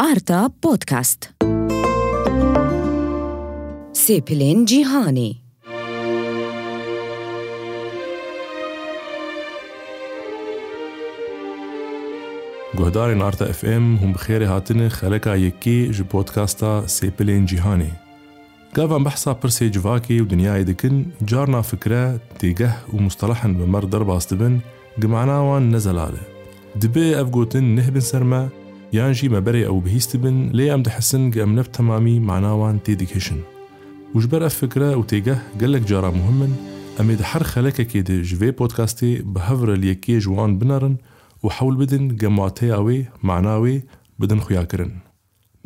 آرتا بودكاست سيبلين جيهاني گهدارên Arta FM hûn bi xêrê hatine xeleka yekê ji podkasta Sêpilên Cîhanê. Gavan behsa pirsê civakê û dinyayê dikin, carna fikre, têgeh û mustelehin bi mer derbas dibin, gimana wan nezelale. یانژی مەبەرێ ئەو بهیست بن لێ ئەم دەحسن گەم نەف تەمامی ماناوان تێدیکێشن. وشبەر ئە فکرە و تێگە گەلک جارا مهمن ئەمێ دە هەر خەلەکەکێ دژ vê پۆتکاستی بە هەورە لەکێ ژوان بنەرن و حول بدن گەماتەیاوێ معناوێ بدن خویاکردن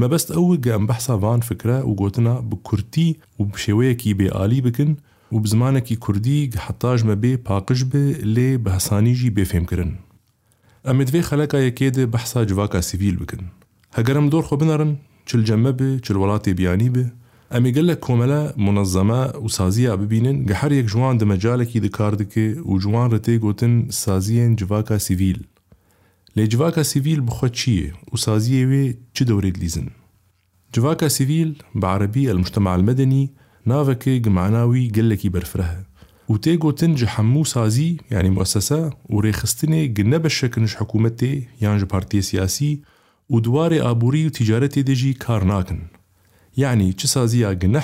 مەبەست ئەوە گەم بەحساوان فکرە و گوتنا بە کورتی و شێوەیەکی بێعالی بکن و بزمانێکی کوردی حتاژمە بێ پاقش بێ لێ بە هەسانیژی بێفێمکردن. Kurdî heta ji me bê paqij bi lê bi hesanî jî bêfêmkirin. Em ê divê xeleka yekê de behsa civaka sivîl bikin. Heger em dor xwe binarin, çil cemme bi, çil welatê biyanî bi, em ê gelek komele munezzeme û saziya bibînin ge her yek ji wan di mecalekî dikar dike û ji wan re tê gotin saziyên civaka sivîl. Lê civaka sivîl bi xwe çi ye û saziyê wê çi dewrê dilîzin? Civaka sivîl bi Erebî el mujtema el medenî navekê gimana wî gelekî berfireh e. û tê gotin ji hemû sazî yanî muessese û rêxistinê gi nebeşekin ji hikûmetê yan ji partiyê siyasî û diwarê aborî û tîcaretê de jî kar nakin. Yani çi saziya gi ne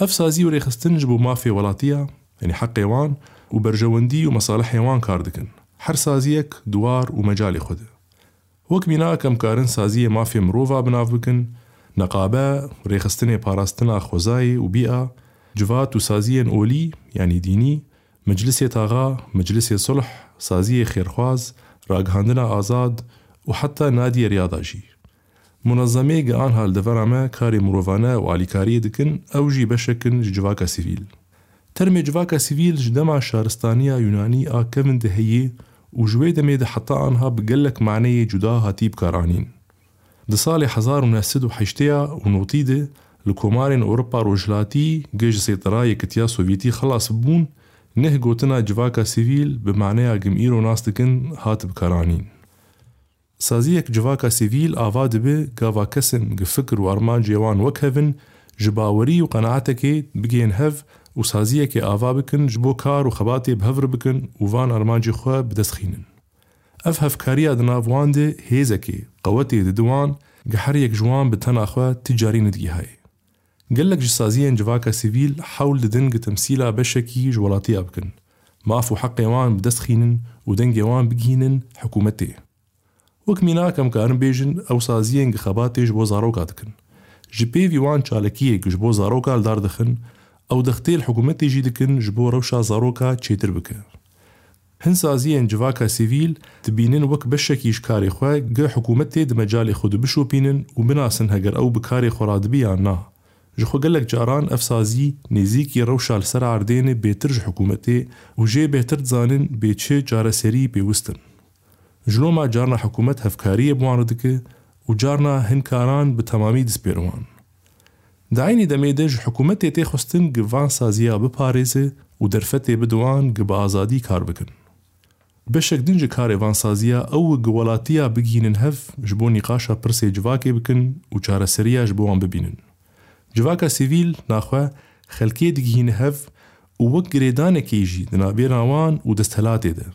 أفسا زيوري بو مافيا ولاتيا يعني حق يوان و مصالح يوان كاردكن. حر سازيك دوار ومجال خد وك بنا كم كارن سازية مافيا مروفا بنافبكن نقابة ريخستني باراستنا خوزاي و وبيئة. جفات وسازية أولي يعني ديني. مجلس تاغا مجلس صلح سازية خيرخواز راقهاندنا آزاد وحتى نادي رياضاجي. منظمه گان هال دفرما کاری مروفانه و علیکاری دکن أو جی بشکن جواکا سیویل. ترم جواکا سیویل جدما شارستانیا یونانی آکمن دهیی و جوی دمی ده حتا آنها بگلک معنی جدا هاتیب کارانین. ده سال حزار و نسد و حشتیا و روجلاتی گج سیطرای کتیا سوویتی خلاص بون نه گوتنا جواکا سیویل به معنی اگم ناستکن هاتیب کارانین. سازیەک جوواکە سیڤیل ئاوا دەبێ گاوا کەسن گفکر و ئەرمان جێوان وەک هەون ji باوەری و قەنعاتەکێ بگێن هەv و سازیەکێ ئاوا بکن ji بۆ کار و خەباتێ بهەور بکن و van ئەرمانجی خوێ بدەستخینن. ئەف هەفکاریە دناواندێ هێزەکێ قەوەتێ ددوان گە هەرەک جوان بە تەناخوا تجاری نگیهایی. gelek ji saziyen civaka sivîl hewl didin gi temsîla beşekî ji welatiya bikin. Maf û heqê wan bi destxînin û dengê wan bigînin hekûmetê. Wek mînak em karin bêjin ew saziyên gi xebatê ji bo zaroka dikin. Ji pêvî wan çalekiyek ji bo zaroka li dar dixin, ew dixtêl hikûmetê jî dikin ji bo rewşa zaroka çêtir bike. Hin saziyên civaka sivîl dibînin wek beşekî ji karê xwe gi hikûmetê di mecalê xwe dibişopînin û binasin heger ew bi karê xwe radibî yan na. Ji xwe gelek caran ev sazî nêzîkî rewşa li ser erdênê bêtir ji hikûmetê û jê bêtir dizanin bê çi careserî pêwîstin. ژنۆما جارنا حکوومەت هەفکاریە بوانە دکە و جارنا هینکاران بە تەمامی دەستپێروان. داینی دەمێدەژ حکوومەتێ تێخستن گڤان سازیا بپارێزێ و دەرفەتێ بدوان گە بە ئازادی کار بکن. بەشێک دنج کارێوان سازیە ئەو گوڵاتیە بگینن هەف ji بۆ نیقاشە پرسێ جواکێ بکن و چارەسەریاش بۆوان ببینن. جواکە سیویل ناخوا خەلکێ دگین هەف و وەک گرێدانێکی ژی دنابێراوان و دەستهلاتێ دە.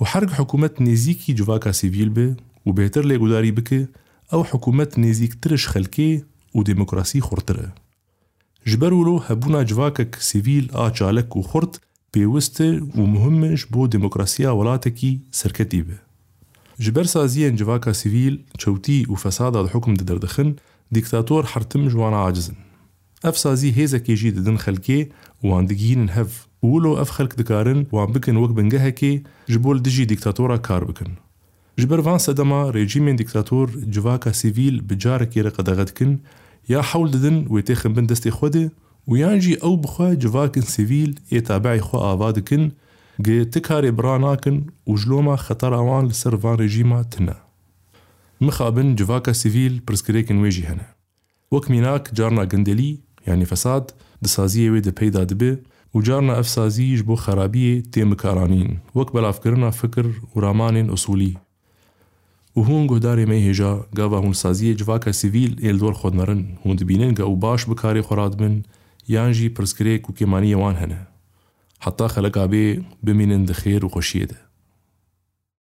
وحرق حكومه نيزيكي جوفاكا سيفيل به وبيتر لي غوداري بك أو حكومه نيزيك ترش و وديمقراسي خرطره جبرولو هبونا جواكك سيفيل آجالك وخرط و مهمش بو ديمقراسيا ولاتكي سركتي به جبر سازيان جواكا سيفيل چوتي وفسادة الحكم ددردخن ديكتاتور حرتم جوانا عاجزن. افسازي هيزا كيجي ددن و واندقين هف. ولو اف خلق دikarin wan bikin wek bin gehekê ji bo dijî dîktatora kar bikin. Ji ber van sedema rejîmên dîktator civaka sivîl bi carekê re qedexe dikin ya hewl didin wê têxin bin destê xwe de û yan jî ew bixwe civakên sivîl ê tabeî xwe ava dikin gê ti karê bira nakin û jloma xetara wan li ser van rejîma tune. Mixabin civaka sivîl pirsgirêkin wê jî hene. Wek mînak carna gindelî yanî fesad di saziyê wê de peyda dibe و جارنا ئەفسازیش بۆ خەرابیە تێمکارانین وەک بەلافکردنا فکر و ڕامانین ئوسولی و هون گۆدارێ مەی هێژا گاوا هوسازیە جواکە سیویل ئێلدۆر خۆدنەرن هون دبینن گە و باش بکارێ خۆرات بن یانژی پرسکرێک و کێمانیەوان هەنە حتا خەلەکابێ بمینن دخێر و خۆشیێدە